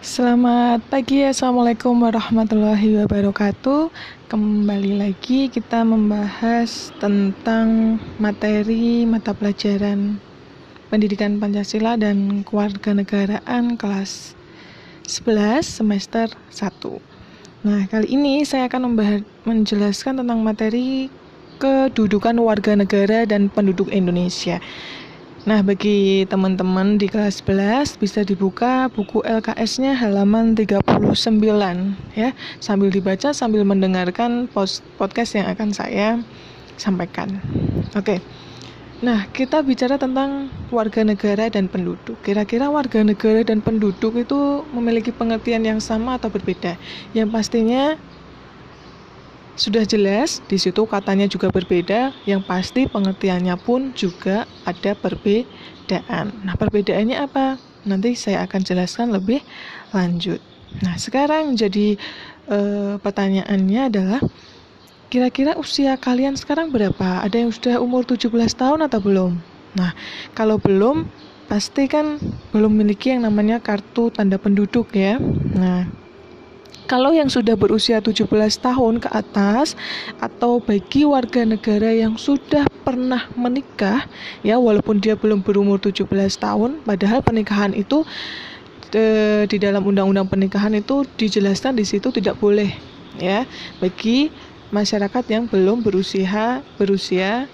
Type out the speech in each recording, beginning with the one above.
Selamat pagi, Assalamualaikum warahmatullahi wabarakatuh. Kembali lagi kita membahas tentang materi mata pelajaran pendidikan Pancasila dan kewarganegaraan kelas 11 semester 1. Nah, kali ini saya akan menjelaskan tentang materi kedudukan warga negara dan penduduk Indonesia. Nah, bagi teman-teman di kelas 11 bisa dibuka buku LKS-nya halaman 39 ya, sambil dibaca sambil mendengarkan podcast yang akan saya sampaikan. Oke. Nah, kita bicara tentang warga negara dan penduduk. Kira-kira warga negara dan penduduk itu memiliki pengertian yang sama atau berbeda? Yang pastinya sudah jelas, di situ katanya juga berbeda, yang pasti pengertiannya pun juga ada perbedaan. Nah, perbedaannya apa? Nanti saya akan jelaskan lebih lanjut. Nah, sekarang jadi e, pertanyaannya adalah kira-kira usia kalian sekarang berapa? Ada yang sudah umur 17 tahun atau belum? Nah, kalau belum, pasti kan belum memiliki yang namanya kartu tanda penduduk ya. Nah, kalau yang sudah berusia 17 tahun ke atas atau bagi warga negara yang sudah pernah menikah ya walaupun dia belum berumur 17 tahun padahal pernikahan itu e, di dalam undang-undang pernikahan itu dijelaskan di situ tidak boleh ya bagi masyarakat yang belum berusia berusia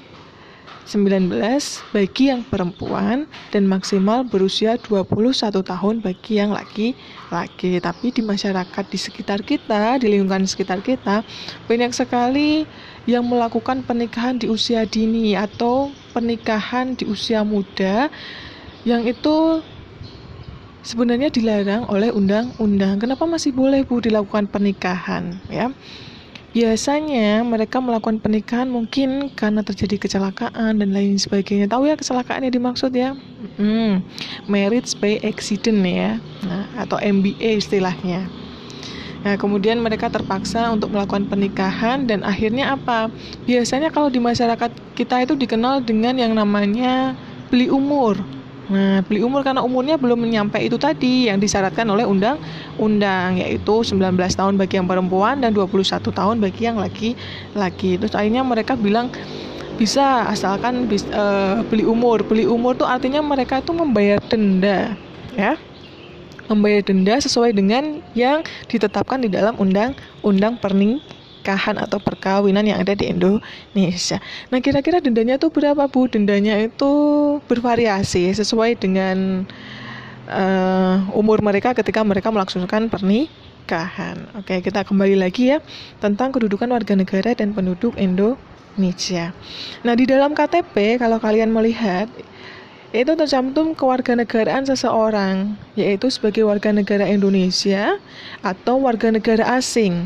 19 bagi yang perempuan dan maksimal berusia 21 tahun bagi yang laki-laki. Tapi di masyarakat di sekitar kita, di lingkungan sekitar kita, banyak sekali yang melakukan pernikahan di usia dini atau pernikahan di usia muda yang itu sebenarnya dilarang oleh undang-undang. Kenapa masih boleh Bu dilakukan pernikahan ya? Biasanya mereka melakukan pernikahan mungkin karena terjadi kecelakaan dan lain sebagainya. Tahu ya kecelakaan yang dimaksud ya? Hmm, marriage by accident ya, nah, atau MBA istilahnya. Nah, kemudian mereka terpaksa untuk melakukan pernikahan dan akhirnya apa? Biasanya kalau di masyarakat kita itu dikenal dengan yang namanya beli umur. Nah, beli umur karena umurnya belum menyampai itu tadi yang disyaratkan oleh undang-undang yaitu 19 tahun bagi yang perempuan dan 21 tahun bagi yang laki-laki. Terus akhirnya mereka bilang bisa asalkan bis, uh, beli umur. Beli umur tuh artinya mereka itu membayar denda, ya. Membayar denda sesuai dengan yang ditetapkan di dalam undang-undang pernikahan pernikahan atau perkawinan yang ada di Indonesia. Nah, kira-kira dendanya itu berapa, Bu? Dendanya itu bervariasi sesuai dengan uh, umur mereka ketika mereka melaksanakan pernikahan. Oke, kita kembali lagi ya tentang kedudukan warga negara dan penduduk Indonesia. Nah, di dalam KTP kalau kalian melihat itu tercantum kewarganegaraan seseorang, yaitu sebagai warga negara Indonesia atau warga negara asing.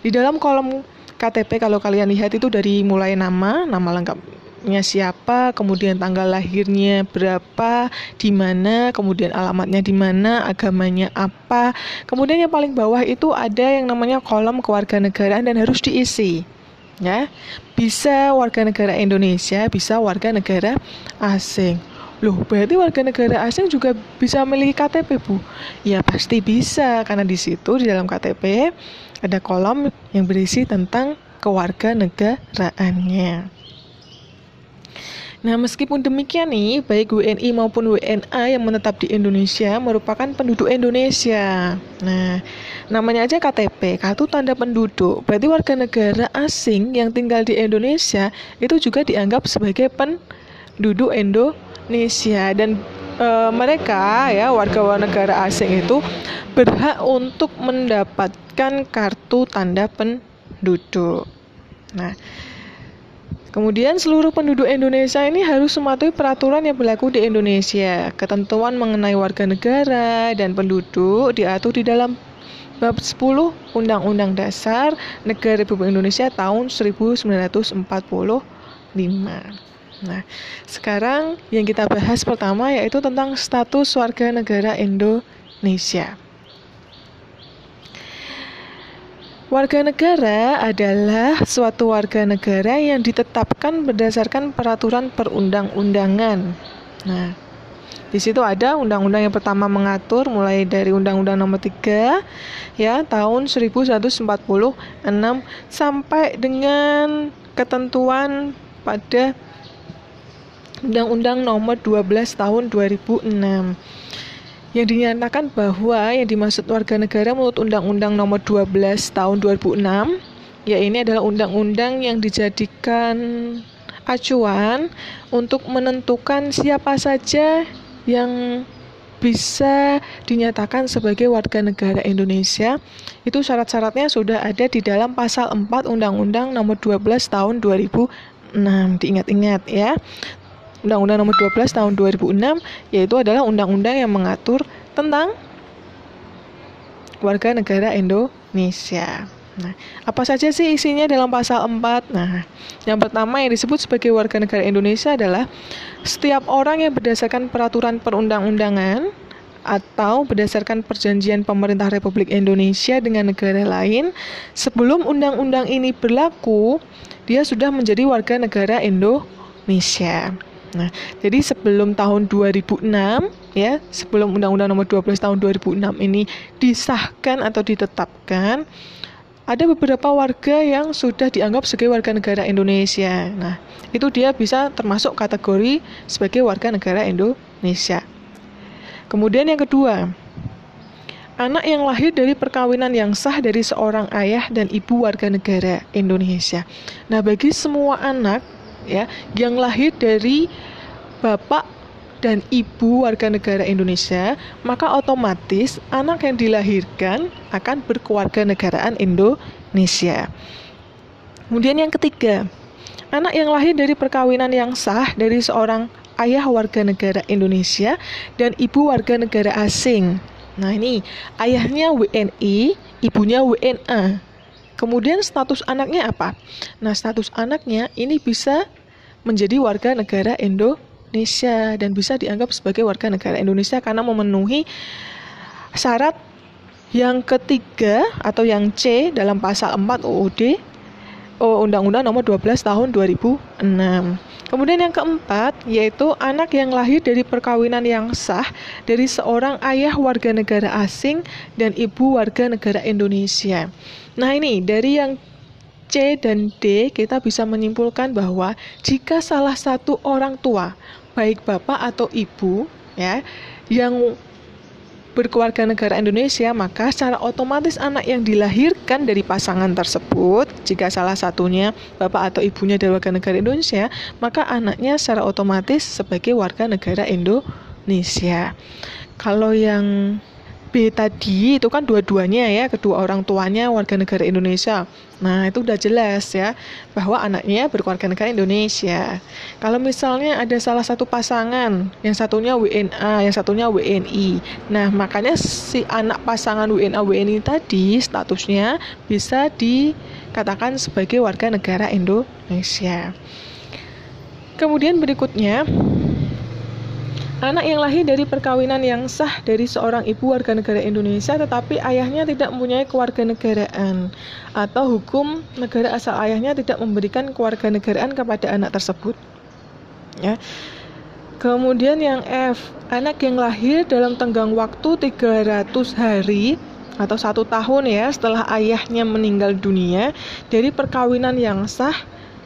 Di dalam kolom KTP kalau kalian lihat itu dari mulai nama, nama lengkapnya siapa, kemudian tanggal lahirnya berapa, di mana, kemudian alamatnya di mana, agamanya apa. Kemudian yang paling bawah itu ada yang namanya kolom kewarganegaraan dan harus diisi. Ya. Bisa warga negara Indonesia, bisa warga negara asing. Loh, berarti warga negara asing juga bisa memiliki KTP, Bu? Ya, pasti bisa karena di situ di dalam KTP ada kolom yang berisi tentang kewarganegaraannya. Nah, meskipun demikian nih, baik WNI maupun WNA yang menetap di Indonesia merupakan penduduk Indonesia. Nah, namanya aja KTP, kartu tanda penduduk. Berarti warga negara asing yang tinggal di Indonesia itu juga dianggap sebagai penduduk Indonesia dan e, mereka ya warga negara asing itu berhak untuk mendapat memberikan kartu tanda penduduk. Nah, Kemudian seluruh penduduk Indonesia ini harus mematuhi peraturan yang berlaku di Indonesia. Ketentuan mengenai warga negara dan penduduk diatur di dalam bab 10 Undang-Undang Dasar Negara Republik Indonesia tahun 1945. Nah, sekarang yang kita bahas pertama yaitu tentang status warga negara Indonesia. Warga negara adalah suatu warga negara yang ditetapkan berdasarkan peraturan perundang-undangan. Nah, Di situ ada undang-undang yang pertama mengatur mulai dari Undang-Undang Nomor 3 ya tahun 1146 sampai dengan ketentuan pada Undang-Undang Nomor 12 Tahun 2006 yang dinyatakan bahwa yang dimaksud warga negara menurut Undang-Undang Nomor 12 Tahun 2006 ya ini adalah undang-undang yang dijadikan acuan untuk menentukan siapa saja yang bisa dinyatakan sebagai warga negara Indonesia. Itu syarat-syaratnya sudah ada di dalam pasal 4 Undang-Undang Nomor 12 Tahun 2006 diingat-ingat ya Undang-Undang Nomor 12 Tahun 2006 yaitu adalah undang-undang yang mengatur tentang warga negara Indonesia. Nah, apa saja sih isinya dalam pasal 4? Nah, yang pertama yang disebut sebagai warga negara Indonesia adalah setiap orang yang berdasarkan peraturan perundang-undangan atau berdasarkan perjanjian pemerintah Republik Indonesia dengan negara lain sebelum undang-undang ini berlaku, dia sudah menjadi warga negara Indonesia. Nah, jadi sebelum tahun 2006 ya, sebelum Undang-Undang Nomor 12 tahun 2006 ini disahkan atau ditetapkan, ada beberapa warga yang sudah dianggap sebagai warga negara Indonesia. Nah, itu dia bisa termasuk kategori sebagai warga negara Indonesia. Kemudian yang kedua, anak yang lahir dari perkawinan yang sah dari seorang ayah dan ibu warga negara Indonesia. Nah, bagi semua anak ya yang lahir dari bapak dan ibu warga negara Indonesia, maka otomatis anak yang dilahirkan akan berkeluarga negaraan Indonesia. Kemudian yang ketiga, anak yang lahir dari perkawinan yang sah dari seorang ayah warga negara Indonesia dan ibu warga negara asing. Nah, ini ayahnya WNI, ibunya WNA. Kemudian status anaknya apa? Nah, status anaknya ini bisa menjadi warga negara Indonesia dan bisa dianggap sebagai warga negara Indonesia karena memenuhi syarat yang ketiga atau yang C dalam pasal 4 UUD Undang-Undang Nomor 12 Tahun 2006. Kemudian yang keempat yaitu anak yang lahir dari perkawinan yang sah dari seorang ayah warga negara asing dan ibu warga negara Indonesia. Nah, ini dari yang C dan D kita bisa menyimpulkan bahwa jika salah satu orang tua baik bapak atau ibu ya yang berkeluarga negara Indonesia, maka secara otomatis anak yang dilahirkan dari pasangan tersebut, jika salah satunya bapak atau ibunya dari warga negara Indonesia, maka anaknya secara otomatis sebagai warga negara Indonesia. Kalau yang B tadi itu kan dua-duanya ya, kedua orang tuanya warga negara Indonesia. Nah, itu udah jelas ya bahwa anaknya berkeluarga negara Indonesia. Kalau misalnya ada salah satu pasangan, yang satunya WNA, yang satunya WNI. Nah, makanya si anak pasangan WNA WNI tadi statusnya bisa dikatakan sebagai warga negara Indonesia. Kemudian berikutnya Anak yang lahir dari perkawinan yang sah dari seorang ibu warga negara Indonesia tetapi ayahnya tidak mempunyai kewarganegaraan atau hukum negara asal ayahnya tidak memberikan kewarganegaraan kepada anak tersebut. Ya. Kemudian yang F, anak yang lahir dalam tenggang waktu 300 hari atau satu tahun ya setelah ayahnya meninggal dunia dari perkawinan yang sah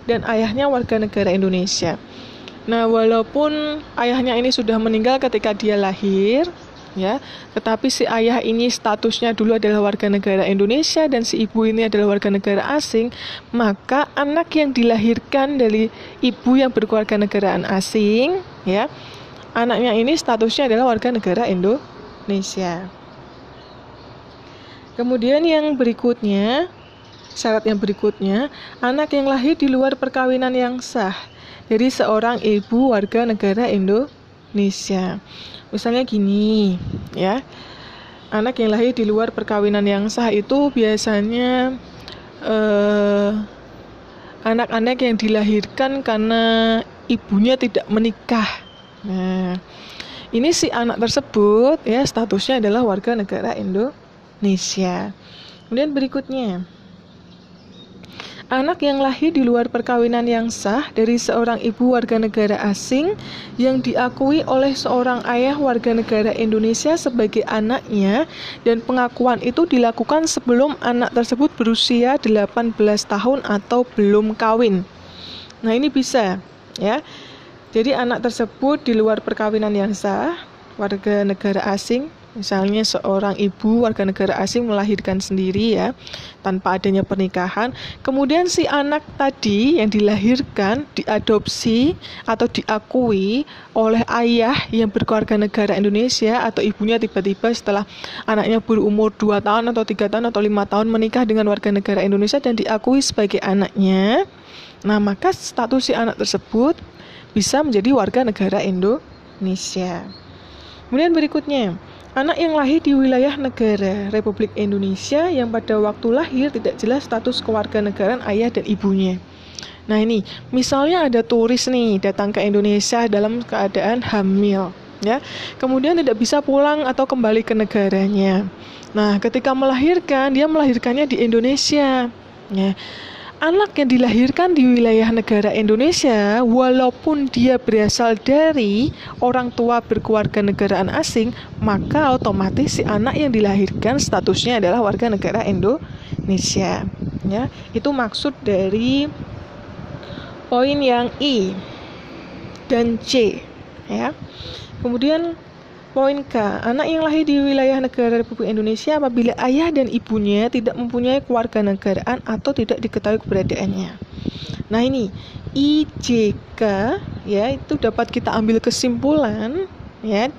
dan ayahnya warga negara Indonesia. Nah, walaupun ayahnya ini sudah meninggal ketika dia lahir, ya, tetapi si ayah ini statusnya dulu adalah warga negara Indonesia dan si ibu ini adalah warga negara asing, maka anak yang dilahirkan dari ibu yang berkeluarga negaraan asing, ya, anaknya ini statusnya adalah warga negara Indonesia. Kemudian yang berikutnya, syarat yang berikutnya, anak yang lahir di luar perkawinan yang sah jadi seorang ibu warga negara Indonesia. Misalnya gini, ya. Anak yang lahir di luar perkawinan yang sah itu biasanya eh, anak-anak yang dilahirkan karena ibunya tidak menikah. Nah, ini si anak tersebut ya statusnya adalah warga negara Indonesia. Kemudian berikutnya, Anak yang lahir di luar perkawinan yang sah dari seorang ibu warga negara asing yang diakui oleh seorang ayah warga negara Indonesia sebagai anaknya dan pengakuan itu dilakukan sebelum anak tersebut berusia 18 tahun atau belum kawin. Nah, ini bisa ya. Jadi anak tersebut di luar perkawinan yang sah, warga negara asing Misalnya seorang ibu warga negara asing melahirkan sendiri ya tanpa adanya pernikahan, kemudian si anak tadi yang dilahirkan diadopsi atau diakui oleh ayah yang berkeluarga negara Indonesia atau ibunya tiba-tiba setelah anaknya berumur 2 tahun atau 3 tahun atau 5 tahun menikah dengan warga negara Indonesia dan diakui sebagai anaknya. Nah, maka status si anak tersebut bisa menjadi warga negara Indonesia. Kemudian berikutnya, Anak yang lahir di wilayah negara Republik Indonesia yang pada waktu lahir tidak jelas status kewarganegaraan ayah dan ibunya. Nah ini, misalnya ada turis nih datang ke Indonesia dalam keadaan hamil, ya, kemudian tidak bisa pulang atau kembali ke negaranya. Nah, ketika melahirkan, dia melahirkannya di Indonesia, ya anak yang dilahirkan di wilayah negara Indonesia, walaupun dia berasal dari orang tua berkeluarga negaraan asing, maka otomatis si anak yang dilahirkan statusnya adalah warga negara Indonesia. Ya, itu maksud dari poin yang I dan C. Ya. Kemudian Poin K. Anak yang lahir di wilayah negara Republik Indonesia apabila ayah dan ibunya tidak mempunyai keluarga negaraan atau tidak diketahui keberadaannya. Nah ini IJK ya itu dapat kita ambil kesimpulan ya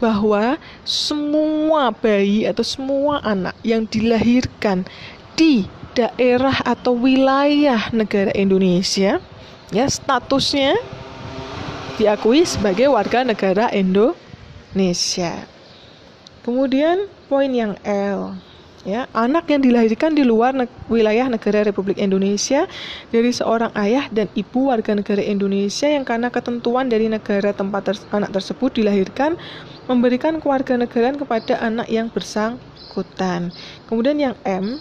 bahwa semua bayi atau semua anak yang dilahirkan di daerah atau wilayah negara Indonesia ya statusnya diakui sebagai warga negara Indonesia Indonesia. Kemudian poin yang L ya anak yang dilahirkan di luar ne wilayah negara Republik Indonesia dari seorang ayah dan ibu warga negara Indonesia yang karena ketentuan dari negara tempat ter anak tersebut dilahirkan memberikan keluarga negaraan kepada anak yang bersangkutan. Kemudian yang M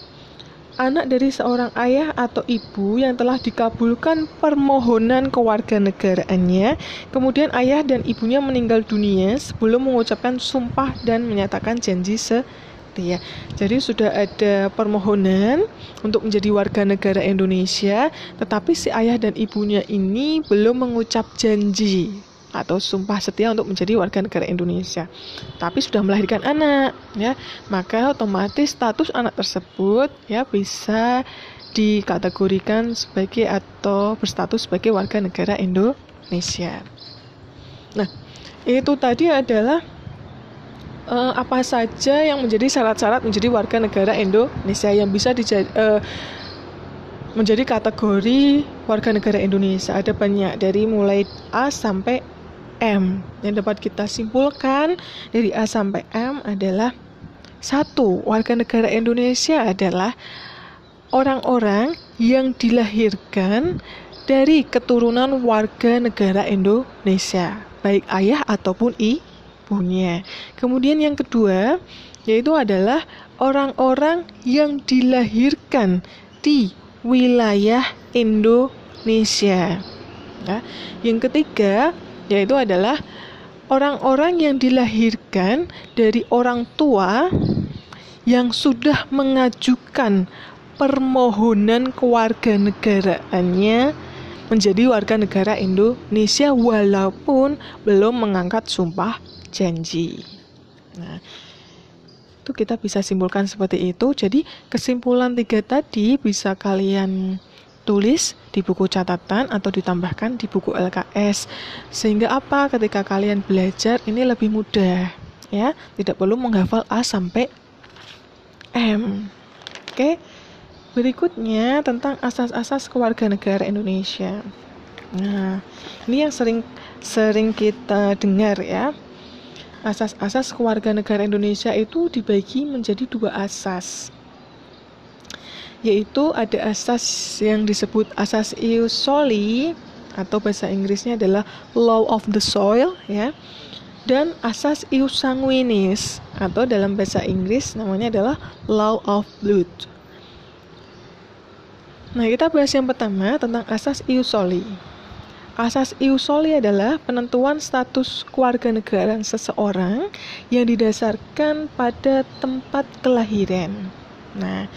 anak dari seorang ayah atau ibu yang telah dikabulkan permohonan kewarganegaraannya, kemudian ayah dan ibunya meninggal dunia sebelum mengucapkan sumpah dan menyatakan janji setia. Jadi sudah ada permohonan untuk menjadi warga negara Indonesia, tetapi si ayah dan ibunya ini belum mengucap janji atau sumpah setia untuk menjadi warga negara Indonesia. Tapi sudah melahirkan anak, ya, maka otomatis status anak tersebut ya bisa dikategorikan sebagai atau berstatus sebagai warga negara Indonesia. Nah, itu tadi adalah uh, apa saja yang menjadi syarat-syarat menjadi warga negara Indonesia yang bisa dijadi uh, menjadi kategori warga negara Indonesia. Ada banyak dari mulai A sampai M. Yang dapat kita simpulkan dari A sampai M adalah satu, warga negara Indonesia adalah orang-orang yang dilahirkan dari keturunan warga negara Indonesia, baik ayah ataupun ibunya. Kemudian yang kedua, yaitu adalah orang-orang yang dilahirkan di wilayah Indonesia. Nah, yang ketiga, yaitu adalah orang-orang yang dilahirkan dari orang tua yang sudah mengajukan permohonan kewarganegaraannya menjadi warga negara Indonesia walaupun belum mengangkat sumpah janji. Nah, itu kita bisa simpulkan seperti itu. Jadi kesimpulan tiga tadi bisa kalian tulis di buku catatan atau ditambahkan di buku LKS. Sehingga apa? Ketika kalian belajar ini lebih mudah, ya. Tidak perlu menghafal A sampai M. Oke. Berikutnya tentang asas-asas kewarganegaraan Indonesia. Nah, ini yang sering sering kita dengar ya. Asas-asas kewarganegaraan Indonesia itu dibagi menjadi dua asas yaitu ada asas yang disebut asas ius soli atau bahasa Inggrisnya adalah law of the soil ya dan asas ius sanguinis atau dalam bahasa Inggris namanya adalah law of blood. Nah, kita bahas yang pertama tentang asas ius soli. Asas ius soli adalah penentuan status keluarga negara seseorang yang didasarkan pada tempat kelahiran. Nah,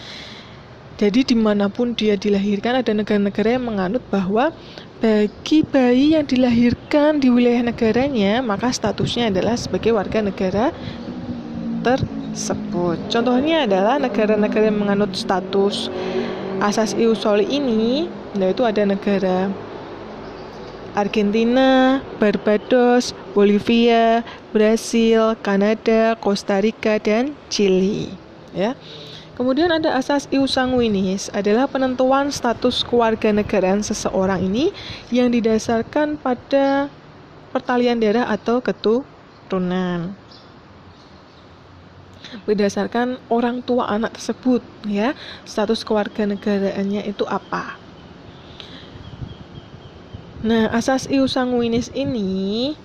jadi di mana pun dia dilahirkan ada negara-negara yang menganut bahwa bagi bayi yang dilahirkan di wilayah negaranya maka statusnya adalah sebagai warga negara tersebut. Contohnya adalah negara-negara yang menganut status asas iusoli ini yaitu ada negara Argentina, Barbados, Bolivia, Brasil, Kanada, Costa Rica dan Chili ya. Kemudian ada asas ius sanguinis adalah penentuan status kewarganegaraan seseorang ini yang didasarkan pada pertalian darah atau keturunan. Berdasarkan orang tua anak tersebut ya status kewarganegaraannya itu apa? Nah asas ius sanguinis ini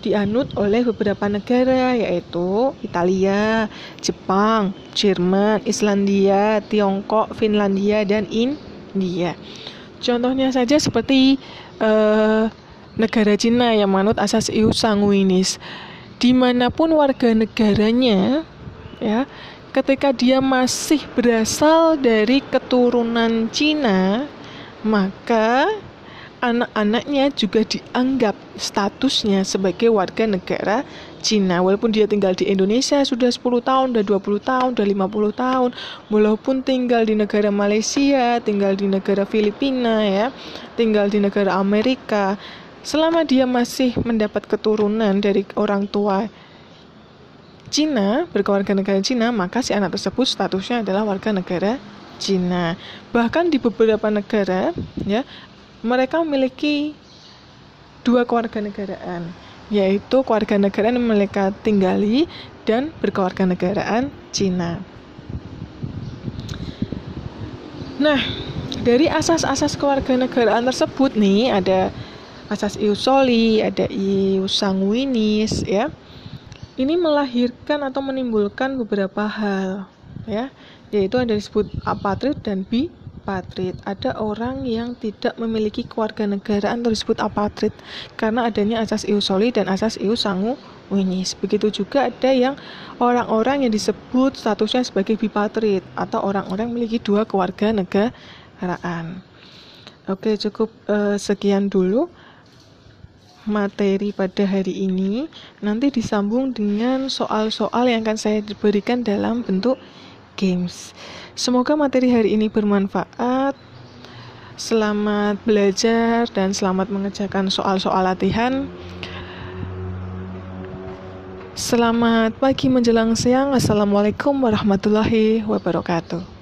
dianut oleh beberapa negara yaitu Italia, Jepang, Jerman, Islandia, Tiongkok, Finlandia dan India. Contohnya saja seperti uh, negara Cina yang menganut asas ius sanguinis. Di mana pun warga negaranya ya ketika dia masih berasal dari keturunan Cina maka anak-anaknya juga dianggap statusnya sebagai warga negara Cina walaupun dia tinggal di Indonesia sudah 10 tahun, sudah 20 tahun, sudah 50 tahun walaupun tinggal di negara Malaysia, tinggal di negara Filipina ya tinggal di negara Amerika selama dia masih mendapat keturunan dari orang tua Cina, berkeluarga negara Cina, maka si anak tersebut statusnya adalah warga negara Cina. Bahkan di beberapa negara, ya, mereka memiliki dua keluarga negaraan, yaitu keluarga negaraan yang mereka tinggali dan berkeluarga negaraan Cina. Nah, dari asas-asas keluarga negaraan tersebut nih ada asas ius soli, ada ius sanguinis, ya ini melahirkan atau menimbulkan beberapa hal ya yaitu ada disebut apatrid dan bipatrid ada orang yang tidak memiliki keluarga negaraan atau disebut apatrid karena adanya asas ius soli dan asas ius sanguinis begitu juga ada yang orang-orang yang disebut statusnya sebagai bipatrid atau orang-orang memiliki dua keluarga negaraan. Oke cukup uh, sekian dulu materi pada hari ini. Nanti disambung dengan soal-soal yang akan saya berikan dalam bentuk games. Semoga materi hari ini bermanfaat. Selamat belajar dan selamat mengerjakan soal-soal latihan. Selamat pagi menjelang siang. Assalamualaikum warahmatullahi wabarakatuh.